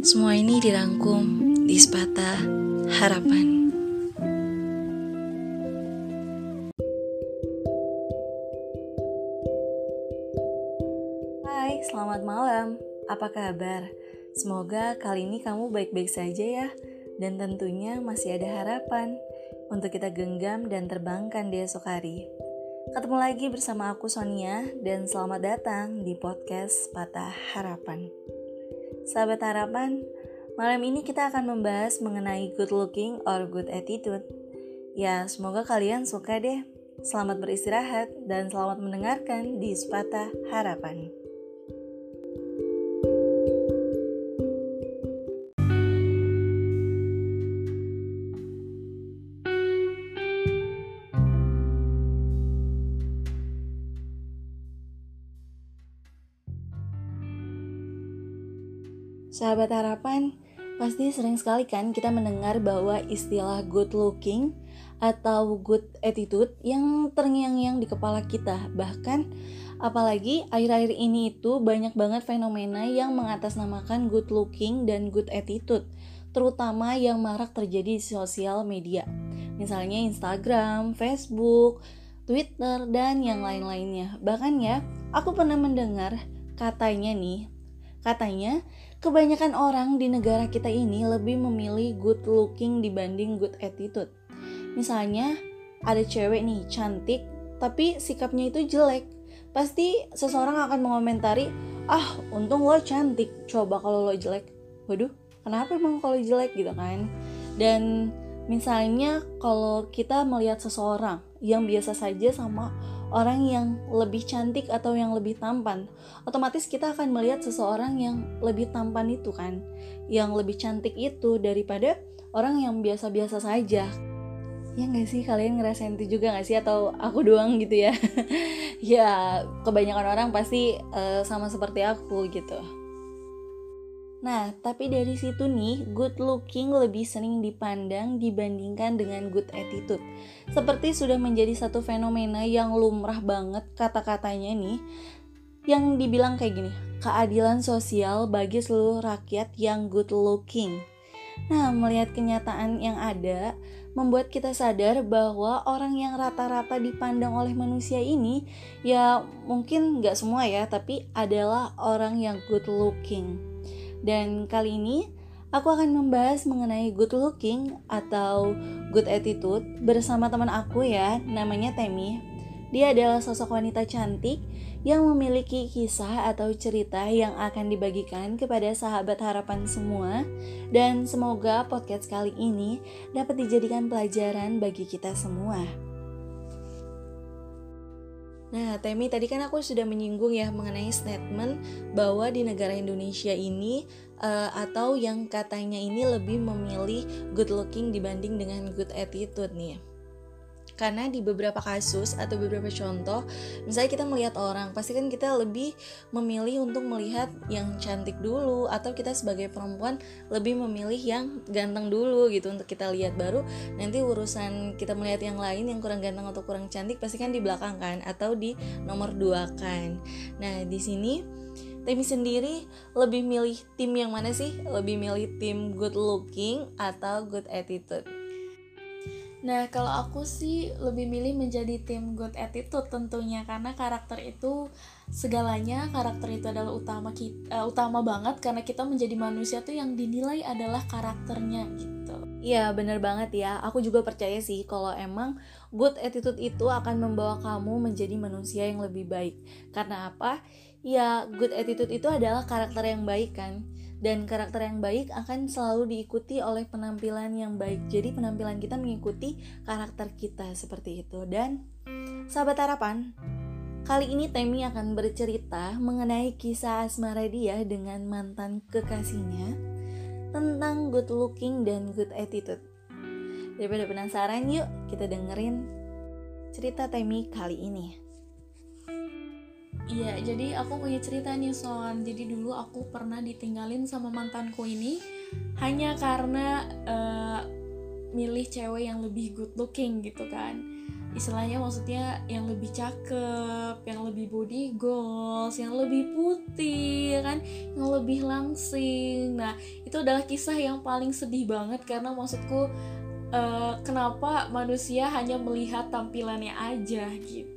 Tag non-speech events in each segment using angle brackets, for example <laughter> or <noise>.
Semua ini dirangkum di sepatah harapan. Hai, selamat malam. Apa kabar? Semoga kali ini kamu baik-baik saja ya. Dan tentunya masih ada harapan untuk kita genggam dan terbangkan di esok hari. Ketemu lagi bersama aku Sonia dan selamat datang di podcast Patah Harapan. Sahabat harapan, malam ini kita akan membahas mengenai good looking or good attitude. Ya, semoga kalian suka deh. Selamat beristirahat dan selamat mendengarkan di Sepatah Harapan. Sahabat harapan, pasti sering sekali kan kita mendengar bahwa istilah good looking atau good attitude yang terngiang-ngiang di kepala kita. Bahkan apalagi akhir-akhir ini itu banyak banget fenomena yang mengatasnamakan good looking dan good attitude, terutama yang marak terjadi di sosial media. Misalnya Instagram, Facebook, Twitter, dan yang lain-lainnya. Bahkan ya, aku pernah mendengar katanya nih, katanya Kebanyakan orang di negara kita ini lebih memilih good looking dibanding good attitude. Misalnya, ada cewek nih cantik, tapi sikapnya itu jelek. Pasti seseorang akan mengomentari, ah untung lo cantik, coba kalau lo jelek. Waduh, kenapa emang kalau jelek gitu kan? Dan misalnya kalau kita melihat seseorang yang biasa saja sama orang yang lebih cantik atau yang lebih tampan, otomatis kita akan melihat seseorang yang lebih tampan itu kan, yang lebih cantik itu daripada orang yang biasa-biasa saja. Ya nggak sih kalian ngerasain itu juga nggak sih atau aku doang gitu ya? <laughs> ya kebanyakan orang pasti uh, sama seperti aku gitu. Nah, tapi dari situ nih, good looking lebih sering dipandang dibandingkan dengan good attitude. Seperti sudah menjadi satu fenomena yang lumrah banget kata-katanya nih, yang dibilang kayak gini, keadilan sosial bagi seluruh rakyat yang good looking. Nah, melihat kenyataan yang ada, membuat kita sadar bahwa orang yang rata-rata dipandang oleh manusia ini, ya mungkin nggak semua ya, tapi adalah orang yang good looking. Dan kali ini aku akan membahas mengenai good looking atau good attitude bersama teman aku ya, namanya Temi. Dia adalah sosok wanita cantik yang memiliki kisah atau cerita yang akan dibagikan kepada sahabat harapan semua dan semoga podcast kali ini dapat dijadikan pelajaran bagi kita semua. Nah, Temi tadi kan aku sudah menyinggung ya mengenai statement bahwa di negara Indonesia ini uh, atau yang katanya ini lebih memilih good looking dibanding dengan good attitude nih karena di beberapa kasus atau beberapa contoh misalnya kita melihat orang pasti kan kita lebih memilih untuk melihat yang cantik dulu atau kita sebagai perempuan lebih memilih yang ganteng dulu gitu untuk kita lihat baru nanti urusan kita melihat yang lain yang kurang ganteng atau kurang cantik pasti kan di belakang kan atau di nomor dua kan nah di sini Temi sendiri lebih milih tim yang mana sih? Lebih milih tim good looking atau good attitude? Nah, kalau aku sih lebih milih menjadi tim good attitude tentunya karena karakter itu segalanya, karakter itu adalah utama kita, uh, eh, utama banget karena kita menjadi manusia tuh yang dinilai adalah karakternya gitu. Iya, bener banget ya. Aku juga percaya sih kalau emang good attitude itu akan membawa kamu menjadi manusia yang lebih baik. Karena apa? Ya, good attitude itu adalah karakter yang baik kan dan karakter yang baik akan selalu diikuti oleh penampilan yang baik. Jadi penampilan kita mengikuti karakter kita seperti itu. Dan sahabat harapan, kali ini Temi akan bercerita mengenai kisah asmara dia dengan mantan kekasihnya tentang good looking dan good attitude. Daripada penasaran, yuk kita dengerin cerita Temi kali ini. Iya, jadi aku punya cerita nih Son. Jadi dulu aku pernah ditinggalin sama mantanku ini hanya karena uh, milih cewek yang lebih good looking gitu kan. istilahnya maksudnya yang lebih cakep, yang lebih body goals, yang lebih putih, ya kan, yang lebih langsing. Nah, itu adalah kisah yang paling sedih banget karena maksudku uh, kenapa manusia hanya melihat tampilannya aja gitu.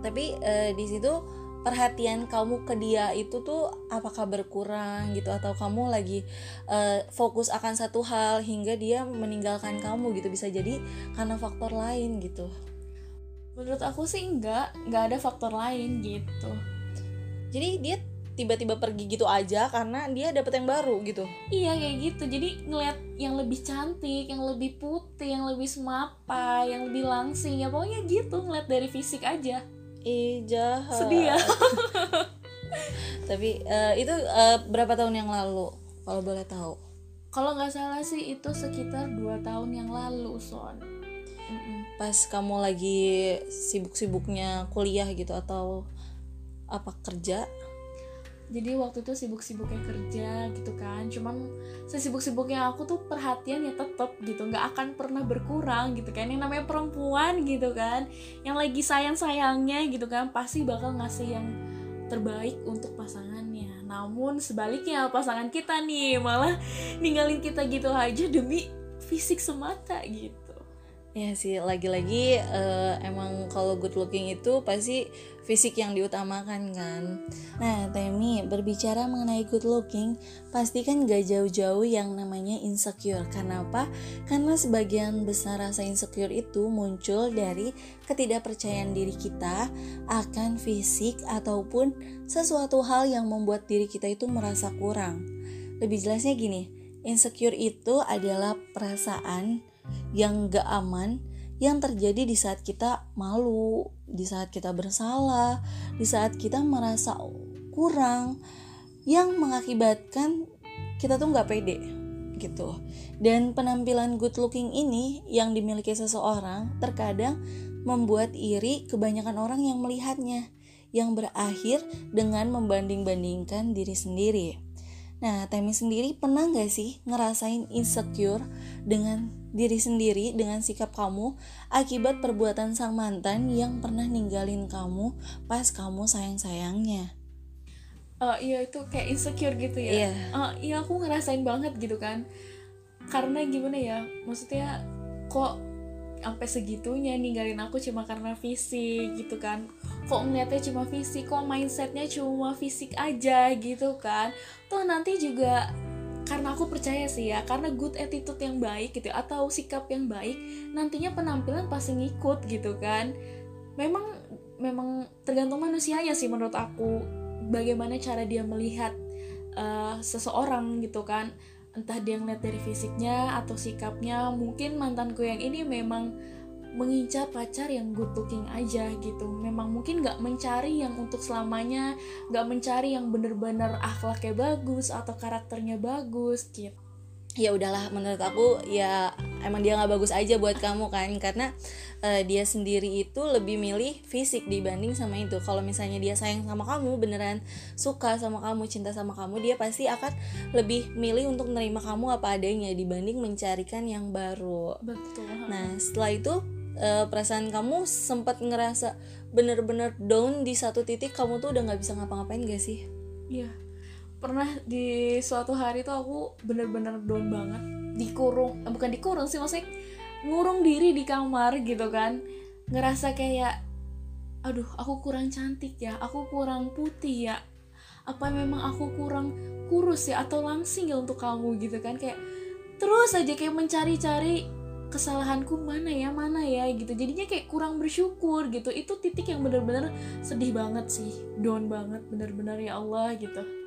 Tapi uh, di situ perhatian kamu ke dia itu tuh apakah berkurang gitu atau kamu lagi uh, fokus akan satu hal hingga dia meninggalkan kamu gitu. Bisa jadi karena faktor lain gitu. Menurut aku sih enggak enggak ada faktor lain gitu. Jadi dia tiba-tiba pergi gitu aja karena dia dapet yang baru gitu? Iya kayak gitu. Jadi ngeliat yang lebih cantik yang lebih putih yang lebih semapa yang lebih langsing ya pokoknya gitu ngeliat dari fisik aja Ih jahat Sedih ya. <laughs> Tapi uh, itu uh, berapa tahun yang lalu Kalau boleh tahu? Kalau nggak salah sih itu sekitar 2 tahun yang lalu Son. Pas kamu lagi sibuk-sibuknya kuliah gitu Atau apa kerja jadi waktu itu sibuk-sibuknya kerja gitu kan. Cuman sesibuk-sibuknya aku tuh perhatian ya tetep gitu. Nggak akan pernah berkurang gitu kan. Yang namanya perempuan gitu kan. Yang lagi sayang-sayangnya gitu kan. Pasti bakal ngasih yang terbaik untuk pasangannya. Namun sebaliknya pasangan kita nih malah ninggalin kita gitu aja demi fisik semata gitu Ya sih, lagi-lagi uh, emang kalau good looking itu pasti fisik yang diutamakan kan. Nah, Temi berbicara mengenai good looking, pasti kan gak jauh-jauh yang namanya insecure. Kenapa? Karena sebagian besar rasa insecure itu muncul dari ketidakpercayaan diri kita akan fisik ataupun sesuatu hal yang membuat diri kita itu merasa kurang. Lebih jelasnya gini, insecure itu adalah perasaan yang gak aman yang terjadi di saat kita malu, di saat kita bersalah, di saat kita merasa kurang, yang mengakibatkan kita tuh gak pede gitu. Dan penampilan good looking ini yang dimiliki seseorang terkadang membuat iri kebanyakan orang yang melihatnya, yang berakhir dengan membanding-bandingkan diri sendiri. Nah, Temi sendiri pernah gak sih ngerasain insecure dengan diri sendiri dengan sikap kamu akibat perbuatan sang mantan yang pernah ninggalin kamu pas kamu sayang-sayangnya. Uh, iya itu kayak insecure gitu ya. Iya. Uh, iya aku ngerasain banget gitu kan. Karena gimana ya, maksudnya kok sampai segitunya ninggalin aku cuma karena fisik gitu kan. Kok ngeliatnya cuma fisik kok mindsetnya cuma fisik aja gitu kan. Toh nanti juga karena aku percaya sih ya karena good attitude yang baik gitu atau sikap yang baik nantinya penampilan pasti ngikut gitu kan. Memang memang tergantung manusianya sih menurut aku bagaimana cara dia melihat uh, seseorang gitu kan entah dia ngeliat dari fisiknya atau sikapnya mungkin mantanku yang ini memang mengincar pacar yang good looking aja gitu. Memang mungkin nggak mencari yang untuk selamanya nggak mencari yang bener-bener akhlaknya bagus atau karakternya bagus gitu ya udahlah menurut aku ya emang dia nggak bagus aja buat kamu kan karena uh, dia sendiri itu lebih milih fisik dibanding sama itu. Kalau misalnya dia sayang sama kamu beneran suka sama kamu cinta sama kamu dia pasti akan lebih milih untuk menerima kamu apa adanya dibanding mencarikan yang baru. Betul. Nah setelah itu uh, perasaan kamu sempat ngerasa bener-bener down di satu titik kamu tuh udah nggak bisa ngapa-ngapain gak sih? Iya pernah di suatu hari tuh aku bener-bener down banget. Dikurung eh, bukan dikurung sih maksudnya ngurung diri di kamar gitu kan. Ngerasa kayak aduh aku kurang cantik ya aku kurang putih ya. Apa memang aku kurang kurus ya atau langsing ya untuk kamu? Gitu kan kayak terus aja kayak mencari-cari kesalahanku mana ya mana ya gitu. Jadinya kayak kurang bersyukur gitu. Itu titik yang bener-bener sedih banget sih down banget bener-bener ya Allah gitu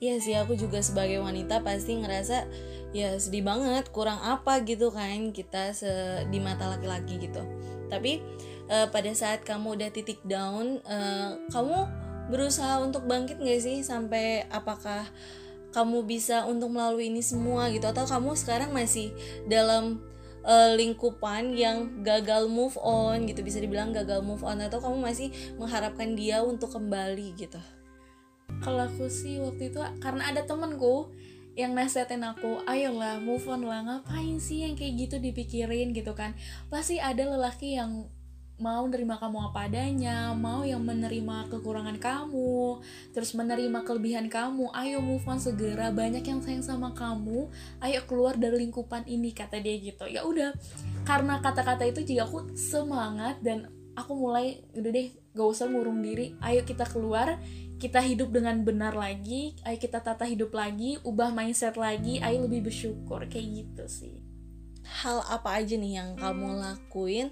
Iya sih aku juga sebagai wanita pasti ngerasa ya sedih banget kurang apa gitu kan kita se di mata laki-laki gitu. Tapi uh, pada saat kamu udah titik down uh, kamu berusaha untuk bangkit gak sih? Sampai apakah kamu bisa untuk melalui ini semua gitu? Atau kamu sekarang masih dalam uh, lingkupan yang gagal move on gitu? Bisa dibilang gagal move on atau kamu masih mengharapkan dia untuk kembali gitu kalau aku sih waktu itu karena ada temenku yang nasehatin aku ayolah move on lah ngapain sih yang kayak gitu dipikirin gitu kan pasti ada lelaki yang mau nerima kamu apa adanya, mau yang menerima kekurangan kamu, terus menerima kelebihan kamu. Ayo move on segera, banyak yang sayang sama kamu. Ayo keluar dari lingkupan ini kata dia gitu. Ya udah, karena kata-kata itu juga aku semangat dan aku mulai udah deh gak usah ngurung diri. Ayo kita keluar, kita hidup dengan benar lagi. Ayo kita tata hidup lagi, ubah mindset lagi. Ayo lebih bersyukur kayak gitu sih hal apa aja nih yang kamu lakuin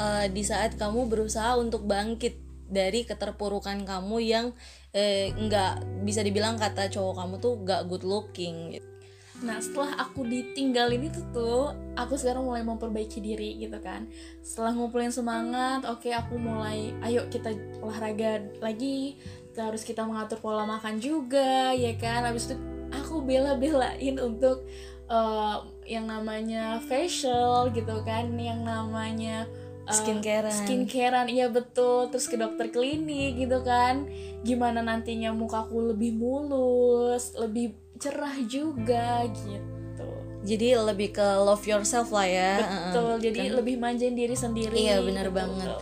uh, di saat kamu berusaha untuk bangkit dari keterpurukan kamu yang eh, nggak bisa dibilang kata cowok kamu tuh gak good looking gitu. Nah setelah aku ditinggalin itu tuh Aku sekarang mulai memperbaiki diri gitu kan. Setelah ngumpulin semangat Oke okay, aku mulai Ayo kita olahraga lagi. Terus kita mengatur pola makan juga Ya kan. Habis itu aku bela-belain untuk uh, yang namanya facial gitu kan yang namanya uh, skincarean. skincarean iya betul. Terus ke dokter klinik gitu kan. Gimana nantinya mukaku lebih mulus lebih cerah juga gitu. Jadi lebih ke love yourself lah ya. Betul uh, jadi kan? lebih manjain diri sendiri iya benar banget.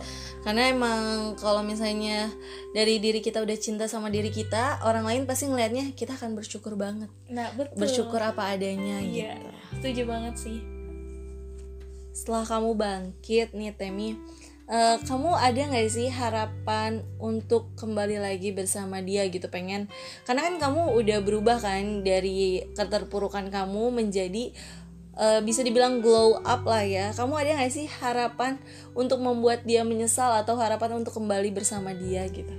Karena emang kalau misalnya dari diri kita udah cinta sama diri kita orang lain pasti ngelihatnya kita akan bersyukur banget. Nah betul. Bersyukur apa adanya iya, gitu. setuju banget sih. Setelah kamu bangkit nih Temi uh, kamu ada nggak sih harapan untuk kembali lagi bersama dia gitu pengen? Karena kan kamu udah berubah kan dari keterpurukan kamu menjadi uh, bisa dibilang glow up lah ya. Kamu ada nggak sih harapan untuk membuat dia menyesal atau harapan untuk kembali bersama dia gitu?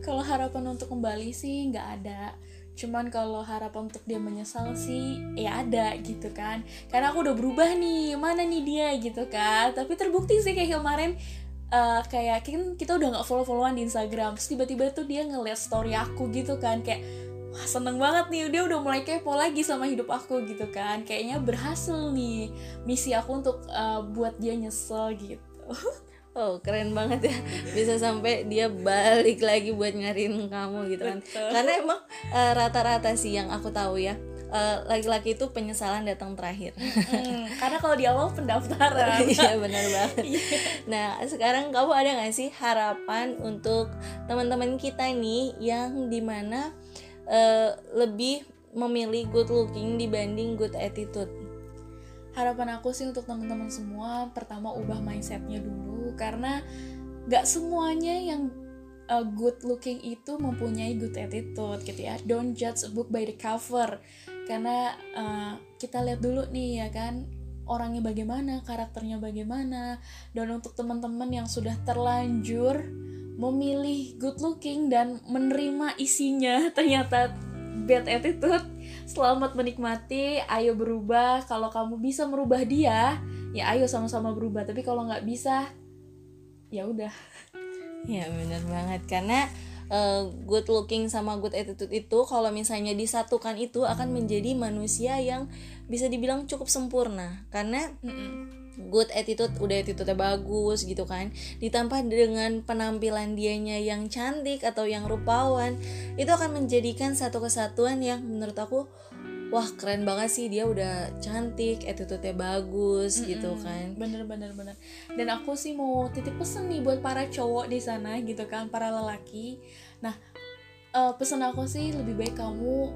Kalau harapan untuk kembali sih nggak ada. Cuman kalau harapan untuk dia menyesal sih ya ada gitu kan. Karena aku udah berubah nih mana nih dia gitu kan. Tapi terbukti sih kayak kemarin uh, kayak kan kita udah nggak follow followan di Instagram terus tiba-tiba tuh dia ngeliat story aku gitu kan kayak wah seneng banget nih dia udah mulai kepo lagi sama hidup aku gitu kan. Kayaknya berhasil nih misi aku untuk uh, buat dia nyesel gitu. <laughs> Oh keren banget ya. Bisa sampai dia balik lagi buat nyariin kamu gitu kan. Betul. karena emang uh, rata-rata sih yang aku tahu ya laki laki-laki itu penyesalan datang terakhir. Hmm, <laughs> karena kalau di awal pendaftaran. <laughs> Iya benar banget. Iya. nah sekarang kamu ada gak sih harapan untuk teman-teman kita nih yang di mana uh, lebih memilih good looking dibanding good attitude? Harapan aku sih untuk teman-teman semua pertama ubah mindsetnya dulu. Karena gak semuanya yang uh, good looking itu mempunyai good attitude gitu ya. Don't judge a book by the cover. Karena uh, kita lihat dulu nih ya kan orangnya bagaimana karakternya bagaimana dan untuk teman-teman yang sudah terlanjur memilih good looking dan menerima isinya <laughs> ternyata bad attitude selamat menikmati ayo berubah. Kalau kamu bisa merubah dia ya ayo sama-sama berubah. Tapi kalau nggak bisa ya udah <laughs> ya benar banget. Karena uh, good looking sama good attitude itu kalau misalnya disatukan itu akan menjadi manusia yang bisa dibilang cukup sempurna. Karena mm -mm good attitude udah attitude bagus gitu kan. Ditambah dengan penampilan dianya yang cantik atau yang rupawan itu akan menjadikan satu kesatuan yang menurut aku wah keren banget sih dia udah cantik attitude-nya bagus mm -hmm. gitu kan. Bener bener bener. Dan aku sih mau titip pesen nih buat para cowok di sana gitu kan para lelaki. Nah uh, pesan aku sih lebih baik kamu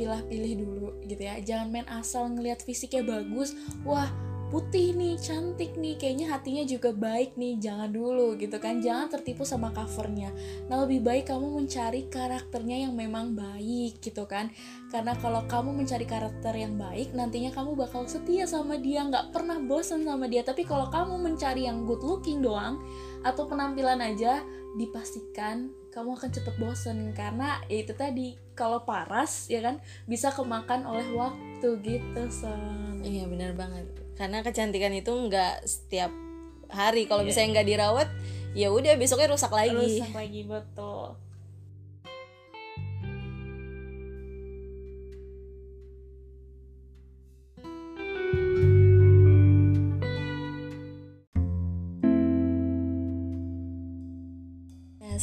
pilih-pilih dulu gitu ya. Jangan main asal ngelihat fisiknya bagus. Wah putih nih cantik nih kayaknya hatinya juga baik nih jangan dulu gitu kan. Jangan tertipu sama covernya. Nah lebih baik kamu mencari karakternya yang memang baik gitu kan. Karena kalau kamu mencari karakter yang baik nantinya kamu bakal setia sama dia nggak pernah bosan sama dia. Tapi kalau kamu mencari yang good looking doang atau penampilan aja dipastikan kamu akan cepet bosen. Karena ya itu tadi kalau paras ya kan bisa kemakan oleh waktu gitu son. Iya benar banget. Karena kecantikan itu nggak setiap hari. Kalau yeah. misalnya nggak dirawat ya udah besoknya rusak lagi. Rusak lagi betul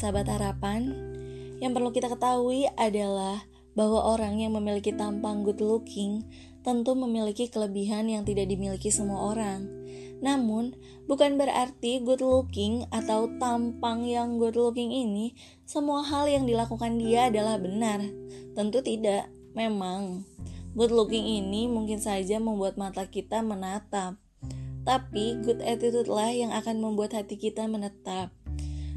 sahabat harapan yang perlu kita ketahui adalah bahwa orang yang memiliki tampang good looking tentu memiliki kelebihan yang tidak dimiliki semua orang. Namun, bukan berarti good looking atau tampang yang good looking ini semua hal yang dilakukan dia adalah benar. Tentu tidak. Memang, good looking ini mungkin saja membuat mata kita menatap. Tapi good attitude lah yang akan membuat hati kita menetap.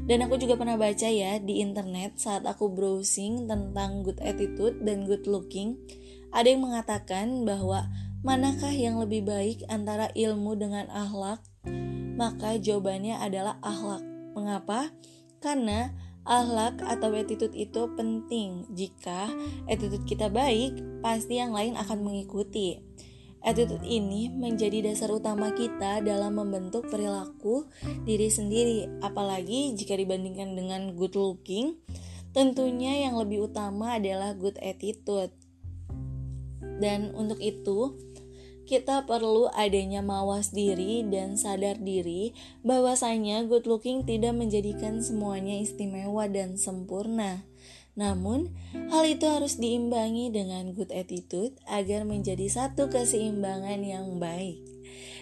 Dan aku juga pernah baca ya di internet saat aku browsing tentang good attitude dan good looking, ada yang mengatakan bahwa manakah yang lebih baik antara ilmu dengan akhlak? Maka jawabannya adalah akhlak. Mengapa? Karena akhlak atau attitude itu penting. Jika attitude kita baik, pasti yang lain akan mengikuti. Attitude ini menjadi dasar utama kita dalam membentuk perilaku diri sendiri, apalagi jika dibandingkan dengan good looking. Tentunya yang lebih utama adalah good attitude. Dan untuk itu, kita perlu adanya mawas diri dan sadar diri bahwasanya good looking tidak menjadikan semuanya istimewa dan sempurna. Namun, hal itu harus diimbangi dengan good attitude agar menjadi satu keseimbangan yang baik.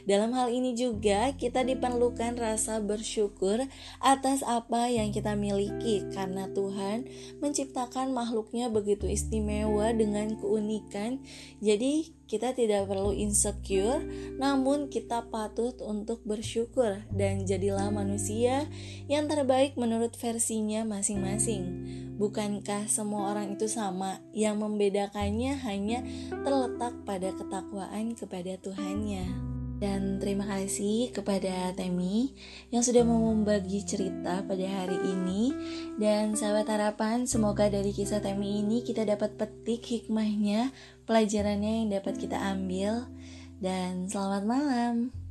Dalam hal ini juga kita diperlukan rasa bersyukur atas apa yang kita miliki karena Tuhan menciptakan makhluknya begitu istimewa dengan keunikan. Jadi kita tidak perlu insecure, namun kita patut untuk bersyukur dan jadilah manusia yang terbaik menurut versinya masing-masing. Bukankah semua orang itu sama? Yang membedakannya hanya terletak pada ketakwaan kepada Tuhannya. Dan terima kasih kepada Temi yang sudah mau membagi cerita pada hari ini. Dan sahabat harapan, semoga dari kisah Temi ini kita dapat petik hikmahnya, pelajarannya yang dapat kita ambil. Dan selamat malam.